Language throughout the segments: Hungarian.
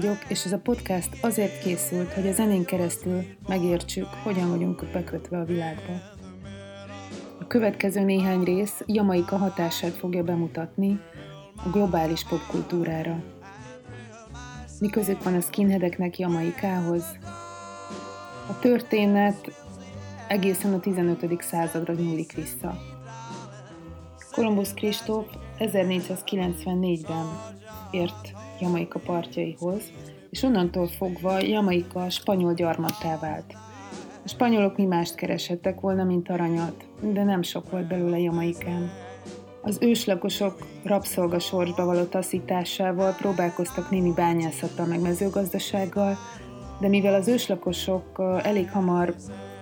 vagyok, és ez a podcast azért készült, hogy a zenén keresztül megértsük, hogyan vagyunk bekötve a világba. A következő néhány rész Jamaika hatását fogja bemutatni a globális popkultúrára. Mi közük van a skinheadeknek Jamaikához? A történet egészen a 15. századra nyúlik vissza. Kolumbusz Kristóf 1494-ben ért Jamaika partjaihoz, és onnantól fogva Jamaika spanyol gyarmattá vált. A spanyolok mi mást kereshettek volna, mint aranyat, de nem sok volt belőle Jamaikán. Az őslakosok rabszolgasorsba való taszításával próbálkoztak némi bányászattal meg mezőgazdasággal, de mivel az őslakosok elég hamar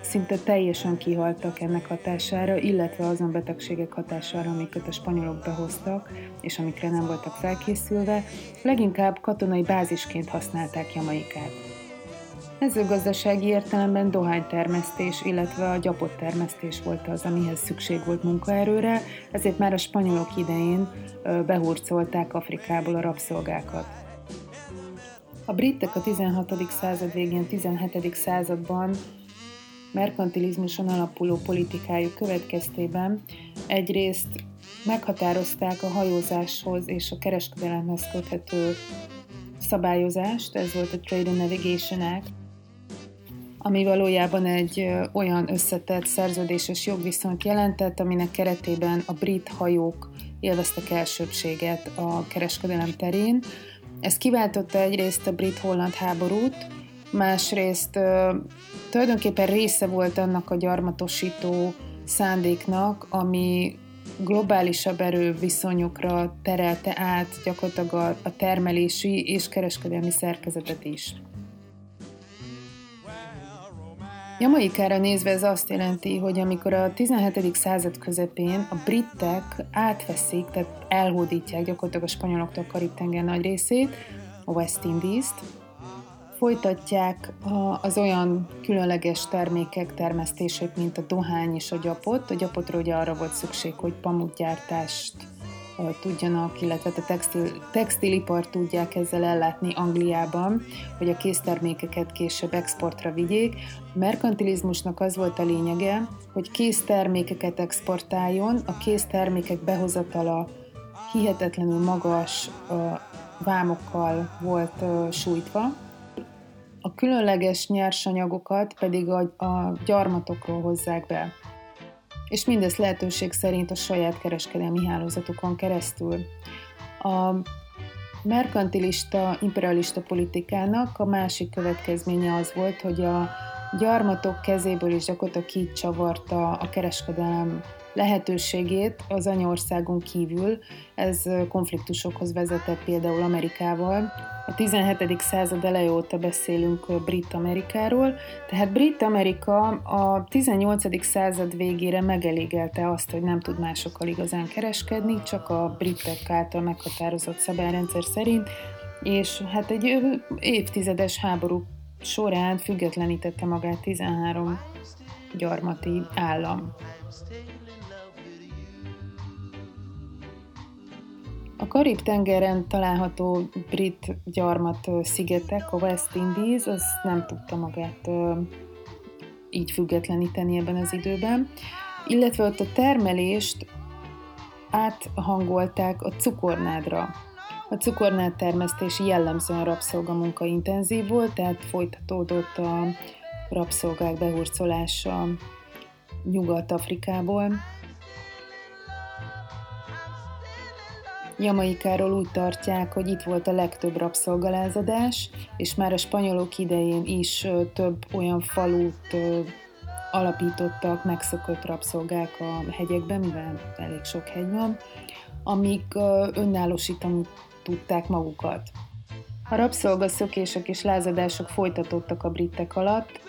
szinte teljesen kihaltak ennek hatására, illetve azon betegségek hatására, amiket a spanyolok behoztak, és amikre nem voltak felkészülve, leginkább katonai bázisként használták Jamaikát. Mezőgazdasági értelemben dohánytermesztés, illetve a gyapott termesztés volt az, amihez szükség volt munkaerőre, ezért már a spanyolok idején behurcolták Afrikából a rabszolgákat. A britek a 16. század végén, 17. században merkantilizmuson alapuló politikájuk következtében egyrészt meghatározták a hajózáshoz és a kereskedelemhez köthető szabályozást, ez volt a Trade and Navigation Act, ami valójában egy olyan összetett szerződéses jogviszont jelentett, aminek keretében a brit hajók élveztek elsőbséget a kereskedelem terén. Ez kiváltotta egyrészt a brit-holland háborút, másrészt tulajdonképpen része volt annak a gyarmatosító szándéknak, ami globálisabb erőviszonyokra terelte át gyakorlatilag a, a termelési és kereskedelmi szerkezetet is. Jamaikára nézve ez azt jelenti, hogy amikor a 17. század közepén a britek átveszik, tehát elhódítják gyakorlatilag a spanyoloktól a Karib-tenger nagy részét, a West Indies-t, Folytatják az olyan különleges termékek termesztését, mint a dohány és a gyapot. A gyapotról ugye arra volt szükség, hogy pamutgyártást tudjanak, illetve a textil, textilipart tudják ezzel ellátni Angliában, hogy a késztermékeket később exportra vigyék. A merkantilizmusnak az volt a lényege, hogy késztermékeket exportáljon, a késztermékek behozatala hihetetlenül magas vámokkal volt sújtva, a különleges nyersanyagokat pedig a, a gyarmatokról hozzák be. És mindezt lehetőség szerint a saját kereskedelmi hálózatukon keresztül. A merkantilista, imperialista politikának a másik következménye az volt, hogy a gyarmatok kezéből is gyakorlatilag kicsavarta a kereskedelem lehetőségét az anyaországon kívül. Ez konfliktusokhoz vezetett például Amerikával. A 17. század eleje óta beszélünk Brit-Amerikáról, tehát Brit-Amerika a 18. század végére megelégelte azt, hogy nem tud másokkal igazán kereskedni, csak a britek által meghatározott szabályrendszer szerint, és hát egy évtizedes háború során függetlenítette magát 13 gyarmati állam. A Karib-tengeren található brit gyarmat szigetek, a West Indies, az nem tudta magát így függetleníteni ebben az időben, illetve ott a termelést áthangolták a cukornádra. A cukornád termesztés jellemzően rabszolgamunka intenzív volt, tehát folytatódott a rabszolgák behurcolása Nyugat-Afrikából, Jamaikáról úgy tartják, hogy itt volt a legtöbb rabszolgalázadás, és már a spanyolok idején is több olyan falut alapítottak megszökött rabszolgák a hegyekben, mivel elég sok hegy van, amik önállósítani tudták magukat. A rabszolgaszökések és lázadások folytatódtak a britek alatt,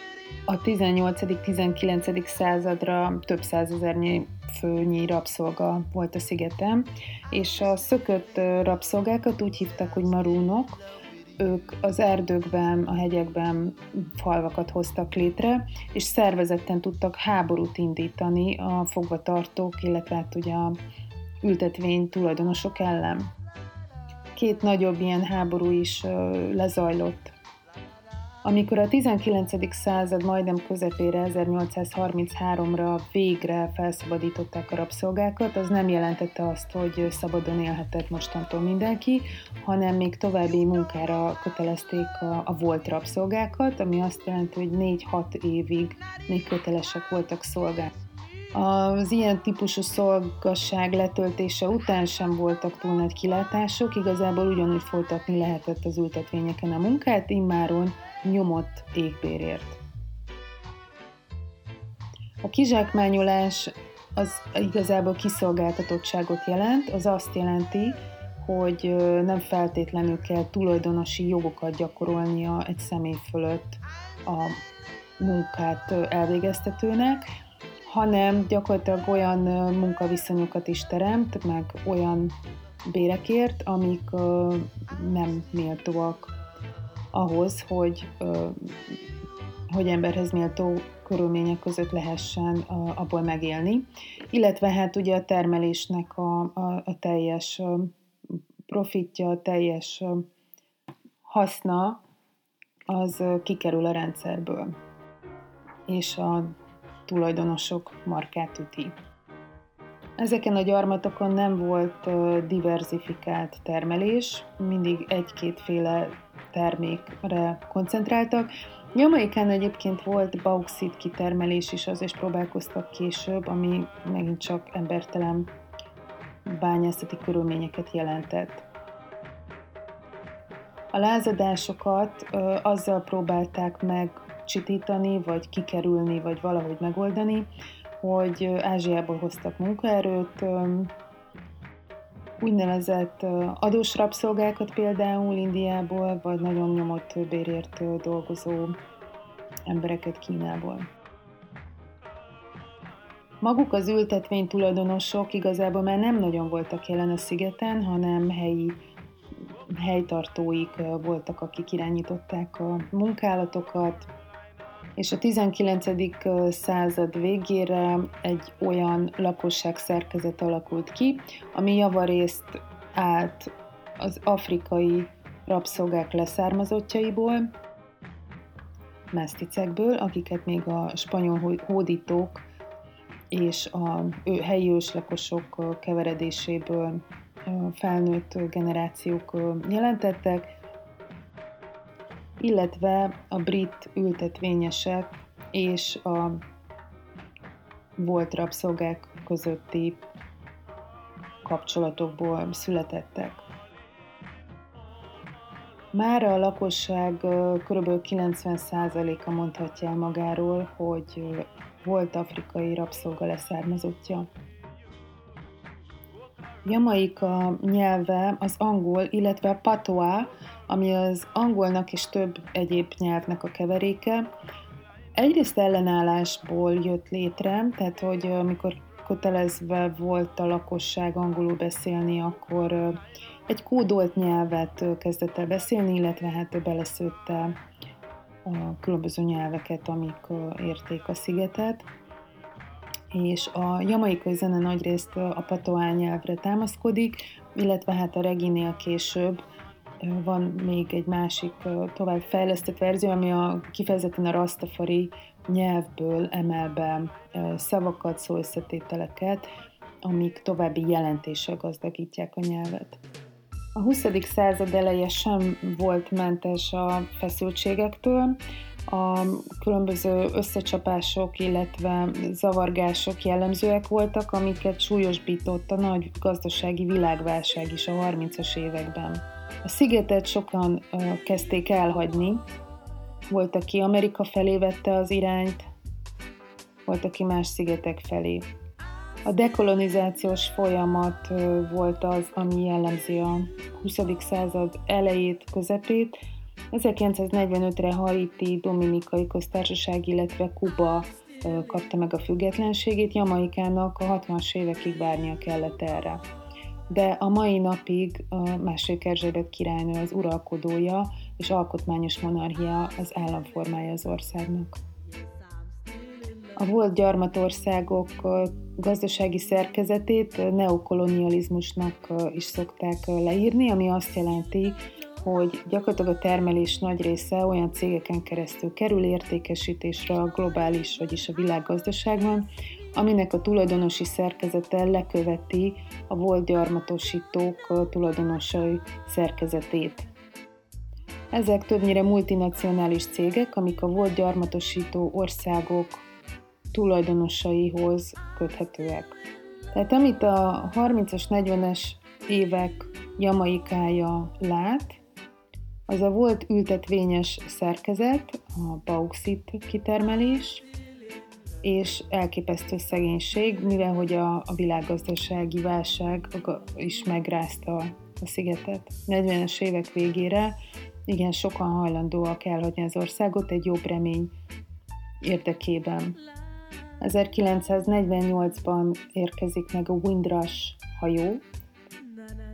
a 18.-19. századra több százezernyi főnyi rabszolga volt a szigeten, és a szökött rabszolgákat úgy hívtak, hogy marúnok, ők az erdőkben, a hegyekben falvakat hoztak létre, és szervezetten tudtak háborút indítani a fogvatartók, illetve hát ugye a ültetvény tulajdonosok ellen. két nagyobb ilyen háború is lezajlott. Amikor a 19. század majdnem közepére, 1833-ra végre felszabadították a rabszolgákat, az nem jelentette azt, hogy szabadon élhetett mostantól mindenki, hanem még további munkára kötelezték a, a volt rabszolgákat, ami azt jelenti, hogy 4-6 évig még kötelesek voltak szolgálni. Az ilyen típusú szolgasság letöltése után sem voltak túl nagy kilátások, igazából ugyanúgy folytatni lehetett az ültetvényeken a munkát, immáron nyomott égbérért. A kizsákmányolás az igazából kiszolgáltatottságot jelent, az azt jelenti, hogy nem feltétlenül kell tulajdonosi jogokat gyakorolnia egy személy fölött a munkát elvégeztetőnek, hanem gyakorlatilag olyan munkaviszonyokat is teremt, meg olyan bérekért, amik nem méltóak ahhoz, hogy, hogy emberhez méltó körülmények között lehessen abból megélni. Illetve hát ugye a termelésnek a, a, a teljes profitja, a teljes haszna az kikerül a rendszerből, és a tulajdonosok markát üti. Ezeken a gyarmatokon nem volt diversifikált termelés, mindig egy-kétféle termékre koncentráltak. Jamaikán egyébként volt bauxit kitermelés is, az is próbálkoztak később, ami megint csak embertelen bányászati körülményeket jelentett. A lázadásokat ö, azzal próbálták meg csitítani, vagy kikerülni, vagy valahogy megoldani, hogy Ázsiából hoztak munkaerőt, úgynevezett adós rabszolgákat például Indiából, vagy nagyon nyomott bérért dolgozó embereket Kínából. Maguk az ültetvény tulajdonosok igazából már nem nagyon voltak jelen a szigeten, hanem helyi helytartóik voltak, akik irányították a munkálatokat, és a 19. század végére egy olyan lakosság szerkezet alakult ki, ami javarészt állt az afrikai rabszolgák leszármazottjaiból, meszticekből, akiket még a spanyol hódítók és a helyi őslakosok keveredéséből felnőtt generációk jelentettek, illetve a brit ültetvényesek és a volt rabszolgák közötti kapcsolatokból születettek. Már a lakosság kb. 90%-a mondhatja el magáról, hogy volt afrikai rabszolga leszármazottja. Jamaika nyelve az angol, illetve a patois, ami az angolnak és több egyéb nyelvnek a keveréke. Egyrészt ellenállásból jött létre, tehát hogy amikor kötelezve volt a lakosság angolul beszélni, akkor egy kódolt nyelvet kezdett el beszélni, illetve hát beleszőtte a különböző nyelveket, amik érték a szigetet és a jamaikai zene nagyrészt a patoá nyelvre támaszkodik, illetve hát a reginél később van még egy másik tovább fejlesztett verzió, ami a kifejezetten a rastafari nyelvből emel be szavakat, szóösszetételeket, amik további jelentéssel gazdagítják a nyelvet. A 20. század eleje sem volt mentes a feszültségektől, a különböző összecsapások, illetve zavargások jellemzőek voltak, amiket súlyosbított a nagy gazdasági világválság is a 30-as években. A szigetet sokan kezdték elhagyni, volt, aki Amerika felé vette az irányt, volt, aki más szigetek felé. A dekolonizációs folyamat volt az, ami jellemzi a 20. század elejét, közepét, 1945-re Haiti, Dominikai Köztársaság, illetve Kuba kapta meg a függetlenségét, Jamaikának a 60-as évekig várnia kellett erre. De a mai napig a második Erzsébet királynő az uralkodója, és alkotmányos monarchia az államformája az országnak. A volt gyarmatországok gazdasági szerkezetét neokolonializmusnak is szokták leírni, ami azt jelenti, hogy gyakorlatilag a termelés nagy része olyan cégeken keresztül kerül értékesítésre a globális, vagyis a világgazdaságban, aminek a tulajdonosi szerkezete leköveti a volt gyarmatosítók tulajdonosai szerkezetét. Ezek többnyire multinacionális cégek, amik a volt gyarmatosító országok tulajdonosaihoz köthetőek. Tehát amit a 30-as, 40-es évek jamaikája lát, az a volt ültetvényes szerkezet, a bauxit kitermelés, és elképesztő szegénység, mivel hogy a, a világgazdasági válság is megrázta a szigetet. 40-es évek végére igen sokan hajlandóak elhagyni az országot egy jobb remény érdekében. 1948-ban érkezik meg a Windrush hajó,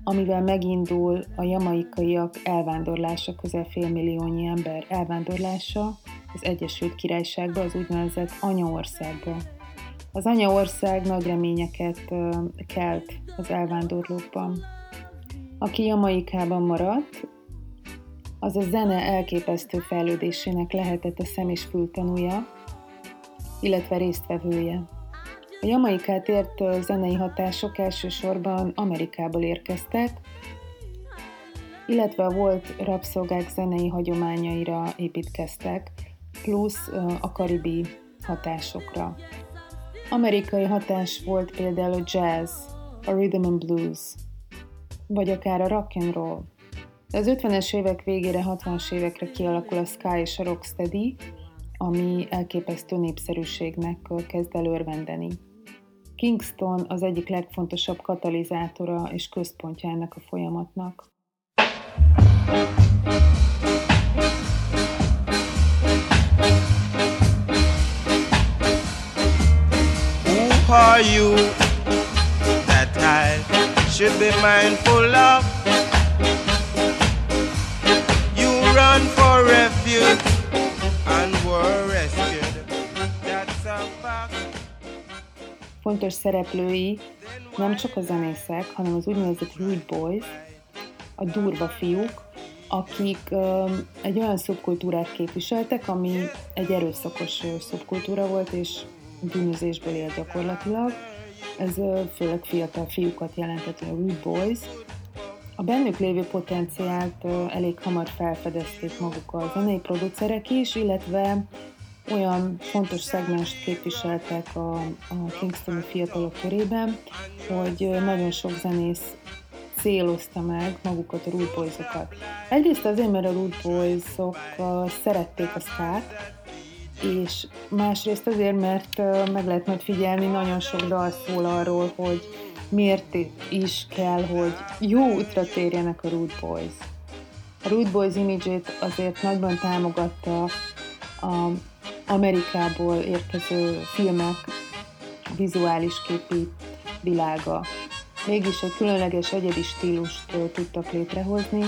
amivel megindul a jamaikaiak elvándorlása, közel félmilliónyi ember elvándorlása az Egyesült Királyságba, az úgynevezett anyaországba. Az anyaország nagy reményeket kelt az elvándorlókban. Aki Jamaikában maradt, az a zene elképesztő fejlődésének lehetett a szem és fültanúja, illetve résztvevője. A jamaikát ért zenei hatások elsősorban Amerikából érkeztek, illetve a volt rabszolgák zenei hagyományaira építkeztek, plusz a karibi hatásokra. Amerikai hatás volt például a jazz, a rhythm and blues, vagy akár a rock and roll. De az 50-es évek végére, 60-as évekre kialakul a Sky és a Rocksteady, ami elképesztő népszerűségnek kezd előrvendeni. Kingston az egyik legfontosabb katalizátora és központja ennek a folyamatnak. Who are you that I should be mindful of? You run for refuge and were rescued. That's a fact. Fontos szereplői nem csak a zenészek, hanem az úgynevezett rude boys, a durva fiúk, akik um, egy olyan szubkultúrát képviseltek, ami egy erőszakos szubkultúra volt, és bűnözésből él gyakorlatilag. Ez főleg fiatal fiúkat jelentett, a rude boys. A bennük lévő potenciált elég hamar felfedezték maguk a zenei producerek is, illetve olyan fontos szegmest képviseltek a, a Kingstoni fiatalok körében, hogy nagyon sok zenész célozta meg magukat a Rude Boys-okat. Egyrészt azért, mert a Rude Boys-ok szerették a szkát, és másrészt azért, mert meg lehet majd figyelni, nagyon sok dal szól arról, hogy miért is kell, hogy jó útra térjenek a Rude Boys. A Rude Boys imidzsét azért nagyban támogatta a Amerikából érkező filmek vizuális képi világa. Mégis egy különleges egyedi stílust tudtak létrehozni,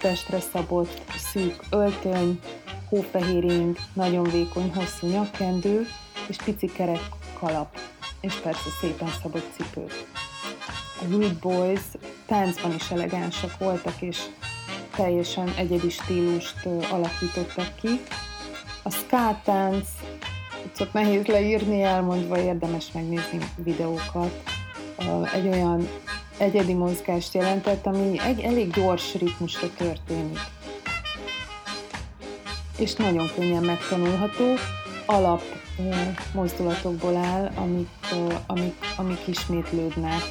testre szabott szűk öltöny, hófehér nagyon vékony, hosszú nyakkendő és pici kerek kalap, és persze szépen szabott cipők. A Rude Boys táncban is elegánsak voltak, és teljesen egyedi stílust alakítottak ki, a ska csak nehéz leírni, elmondva érdemes megnézni videókat. Egy olyan egyedi mozgást jelentett, ami egy elég gyors ritmusra történik. És nagyon könnyen megtanulható, alap mozdulatokból áll, amik, amik, amik ismétlődnek,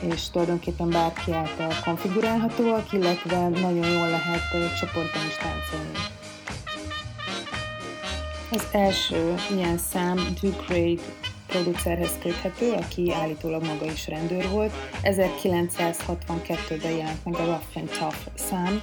és tulajdonképpen bárki által konfigurálhatóak, illetve nagyon jól lehet csoportban is táncolni. Az első ilyen szám Duke Reid producerhez köthető, aki állítólag maga is rendőr volt. 1962-ben jelent meg a Rough and Tough szám.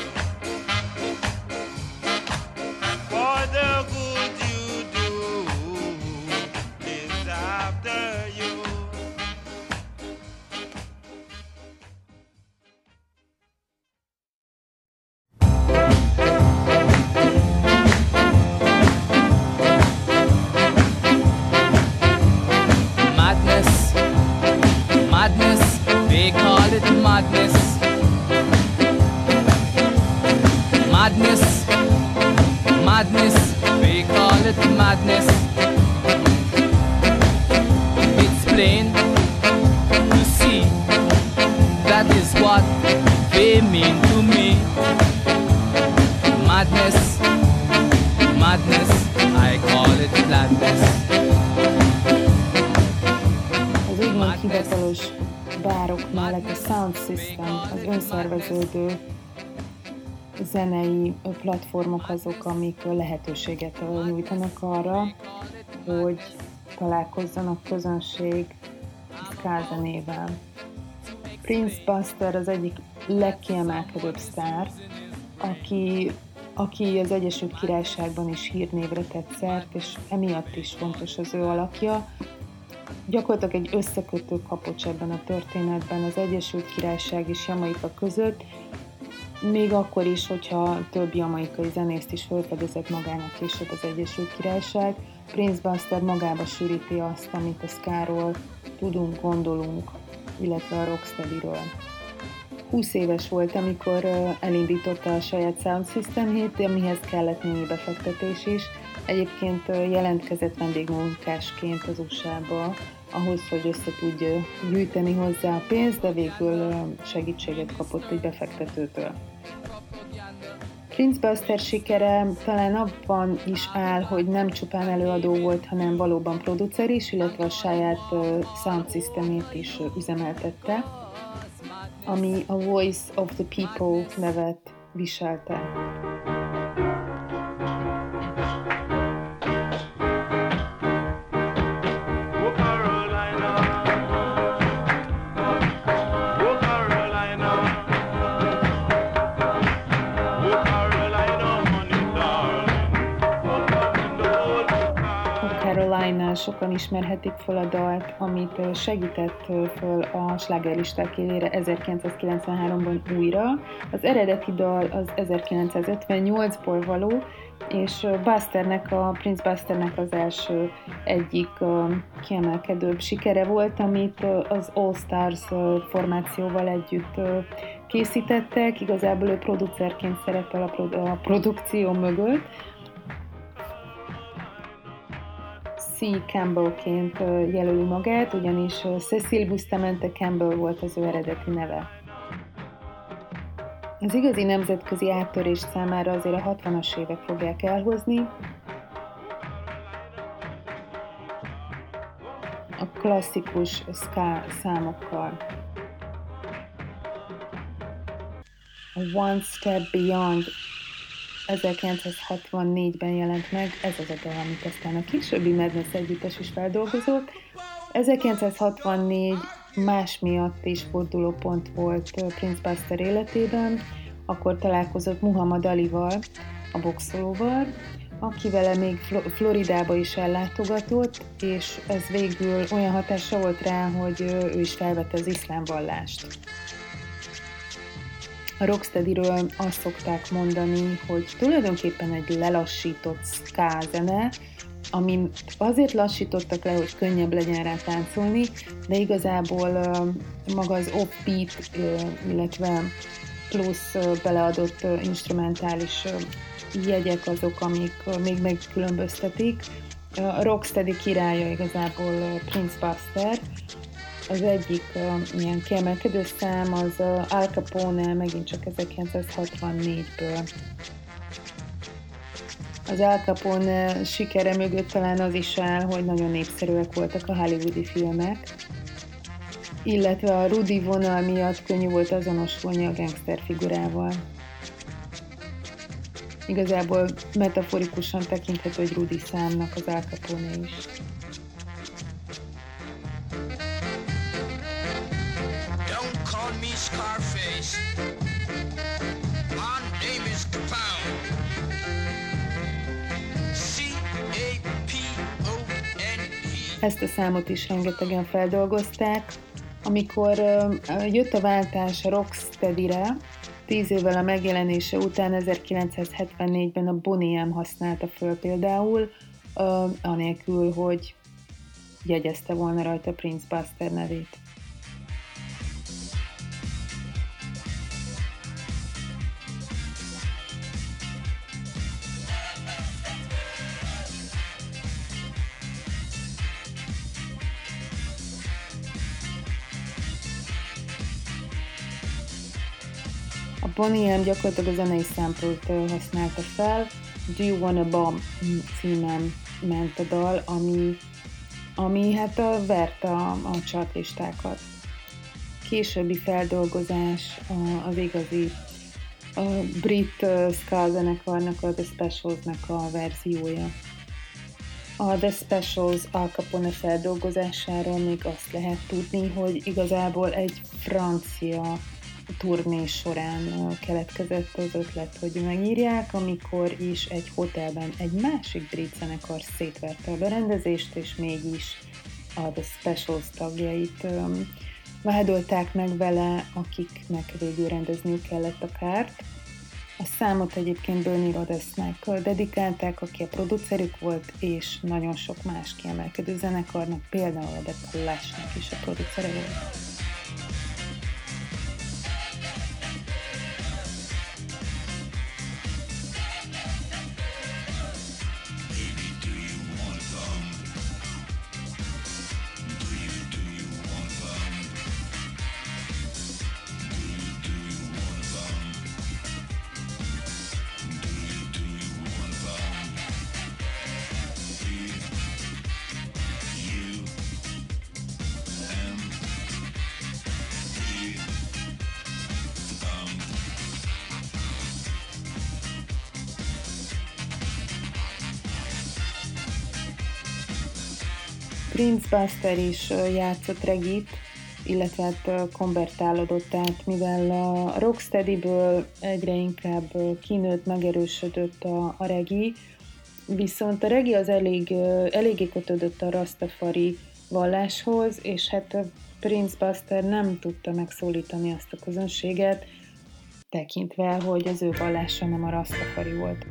önszerveződő zenei platformok azok, amik lehetőséget nyújtanak arra, hogy találkozzanak közönség ska Prince Buster az egyik legkiemelkedőbb sztár, aki, aki az Egyesült Királyságban is hírnévre tett szert, és emiatt is fontos az ő alakja. Gyakorlatilag egy összekötő kapocs ebben a történetben az Egyesült Királyság és Jamaika között, még akkor is, hogyha több jamaikai zenészt is felfedezett magának később az Egyesült Királyság, Prince Buster magába sűríti azt, amit a Skáról tudunk, gondolunk, illetve a Rocksteady-ről. 20 éves volt, amikor elindította a saját sound systemjét, amihez kellett némi befektetés is. Egyébként jelentkezett vendégmunkásként az USA-ba, ahhoz, hogy össze tudja gyűjteni hozzá a pénzt, de végül segítséget kapott egy befektetőtől. Prince Buster sikere talán abban is áll, hogy nem csupán előadó volt, hanem valóban producer is, illetve a saját sound systemét is üzemeltette, ami a Voice of the People nevet viselte. Sokan ismerhetik fel a dalt, amit segített föl a slágerlisták élére 1993-ban újra. Az eredeti dal az 1958-ból való, és Busternek, a Prince Busternek az első egyik kiemelkedőbb sikere volt, amit az All Stars formációval együtt készítettek. Igazából ő producerként szerepel a, produkció mögött, C. Campbellként jelöli magát, ugyanis Cecil Bustamante Campbell volt az ő eredeti neve. Az igazi nemzetközi áttörés számára azért a 60-as évek fogják elhozni. A klasszikus ska számokkal. One Step Beyond 1964-ben jelent meg, ez az a dal, amit aztán a későbbi Madness együttes is feldolgozott. 1964 más miatt is fordulópont volt Prince Buster életében, akkor találkozott Muhammad Alival, a boxolóval, akivel még Floridába is ellátogatott, és ez végül olyan hatása volt rá, hogy ő is felvette az iszlám vallást. A Rocksteadyről azt szokták mondani, hogy tulajdonképpen egy lelassított ska zene, ami azért lassítottak le, hogy könnyebb legyen rá táncolni, de igazából maga az offbeat, illetve plusz beleadott instrumentális jegyek azok, amik még megkülönböztetik. A Rocksteady királya igazából Prince Buster, az egyik uh, ilyen kiemelkedő szám az uh, Al Capone megint csak 1964-ből. Az Al Capone sikere mögött talán az is áll, hogy nagyon népszerűek voltak a hollywoodi filmek, illetve a Rudy vonal miatt könnyű volt azonosulni a gangster figurával. Igazából metaforikusan tekinthető, hogy Rudy számnak az Al Capone is. Scarface. My name is Capone. Ezt a számot is rengetegen feldolgozták. Amikor jött a váltás a Rocksteady-re, tíz évvel a megjelenése után 1974-ben a Bonnie M használta föl például, anélkül, hogy jegyezte volna rajta Prince Buster nevét. A Bonnie M gyakorlatilag a zenei sample-t használta fel, Do You Wanna Bomb címen ment a dal, ami, ami hát a, verte a, a chartlistákat. Későbbi feldolgozás az igazi a brit ska zenekarnak, a The Specials-nek a verziója. A The Specials Al Capone feldolgozásáról még azt lehet tudni, hogy igazából egy francia turné során keletkezett az ötlet, hogy megírják, amikor is egy hotelben egy másik brit zenekar szétverte a berendezést, és mégis a The Specials tagjait vádolták meg vele, akiknek végül rendezniük kellett a kárt. A számot egyébként Bernie Rodesnek dedikálták, aki a producerük volt, és nagyon sok más kiemelkedő zenekarnak, például a The Clash-nek is a producere volt. Buster is játszott regit, illetve hát konvertálódott át, mivel a Rocksteady-ből egyre inkább kinőtt, megerősödött a, a regi, viszont a regi az elég, eléggé kötődött a Rastafari valláshoz, és hát Prince Buster nem tudta megszólítani azt a közönséget, tekintve, hogy az ő vallása nem a Rastafari volt.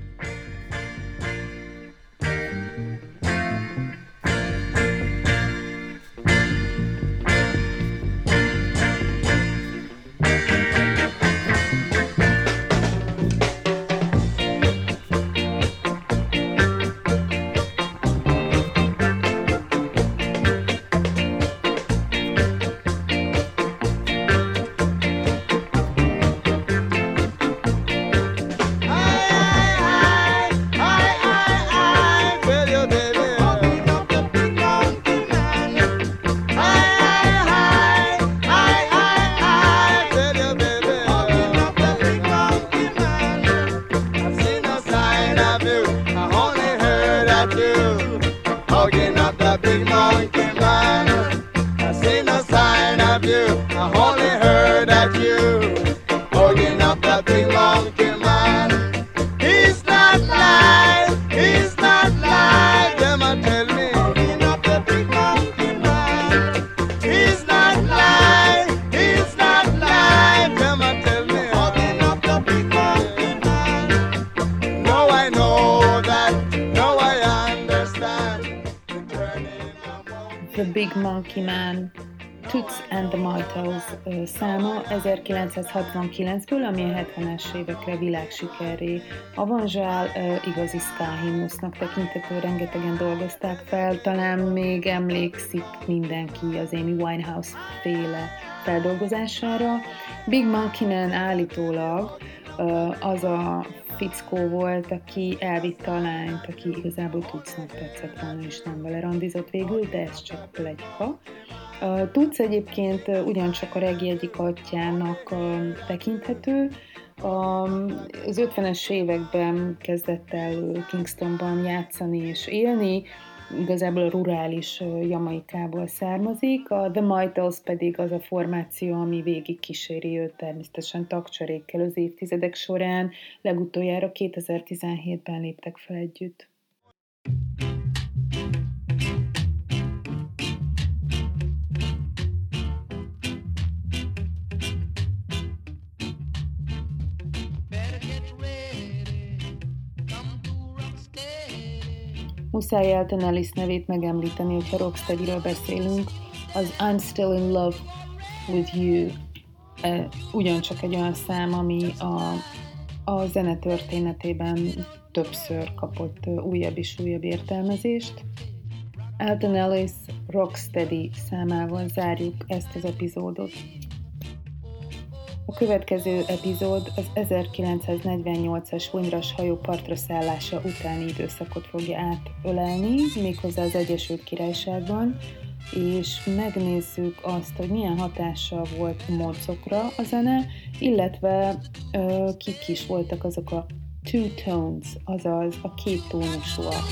1969-ből, ami a 70-es évekre világsikerré avanzsál, igazi ska himnusznak tekintető, rengetegen dolgozták fel, talán még emlékszik mindenki az Amy Winehouse féle feldolgozására. Big Monkey Man állítólag az a fickó volt, aki elvitte a lányt, aki igazából Tucnak tetszett volna, és nem vele randizott végül, de ez csak plegyka. Tudsz egyébként ugyancsak a regi egyik atyának tekinthető, az 50-es években kezdett el Kingstonban játszani és élni, igazából rurális Jamaikából származik, a The Mitals pedig az a formáció, ami végig kíséri őt természetesen tagcserékkel az évtizedek során, legutoljára 2017-ben léptek fel együtt. Muszáj Elton Ellis nevét megemlíteni, hogyha rocksteady beszélünk. Az I'm Still in Love with You e, ugyancsak egy olyan szám, ami a, a zene történetében többször kapott újabb és újabb értelmezést. Elton Ellis Rocksteady számával zárjuk ezt az epizódot. A következő epizód az 1948-as hunyras hajó partra szállása utáni időszakot fogja átölelni, méghozzá az Egyesült Királyságban, és megnézzük azt, hogy milyen hatással volt mocokra a zene, illetve ö, kik is voltak azok a two tones, azaz a két tónusúak.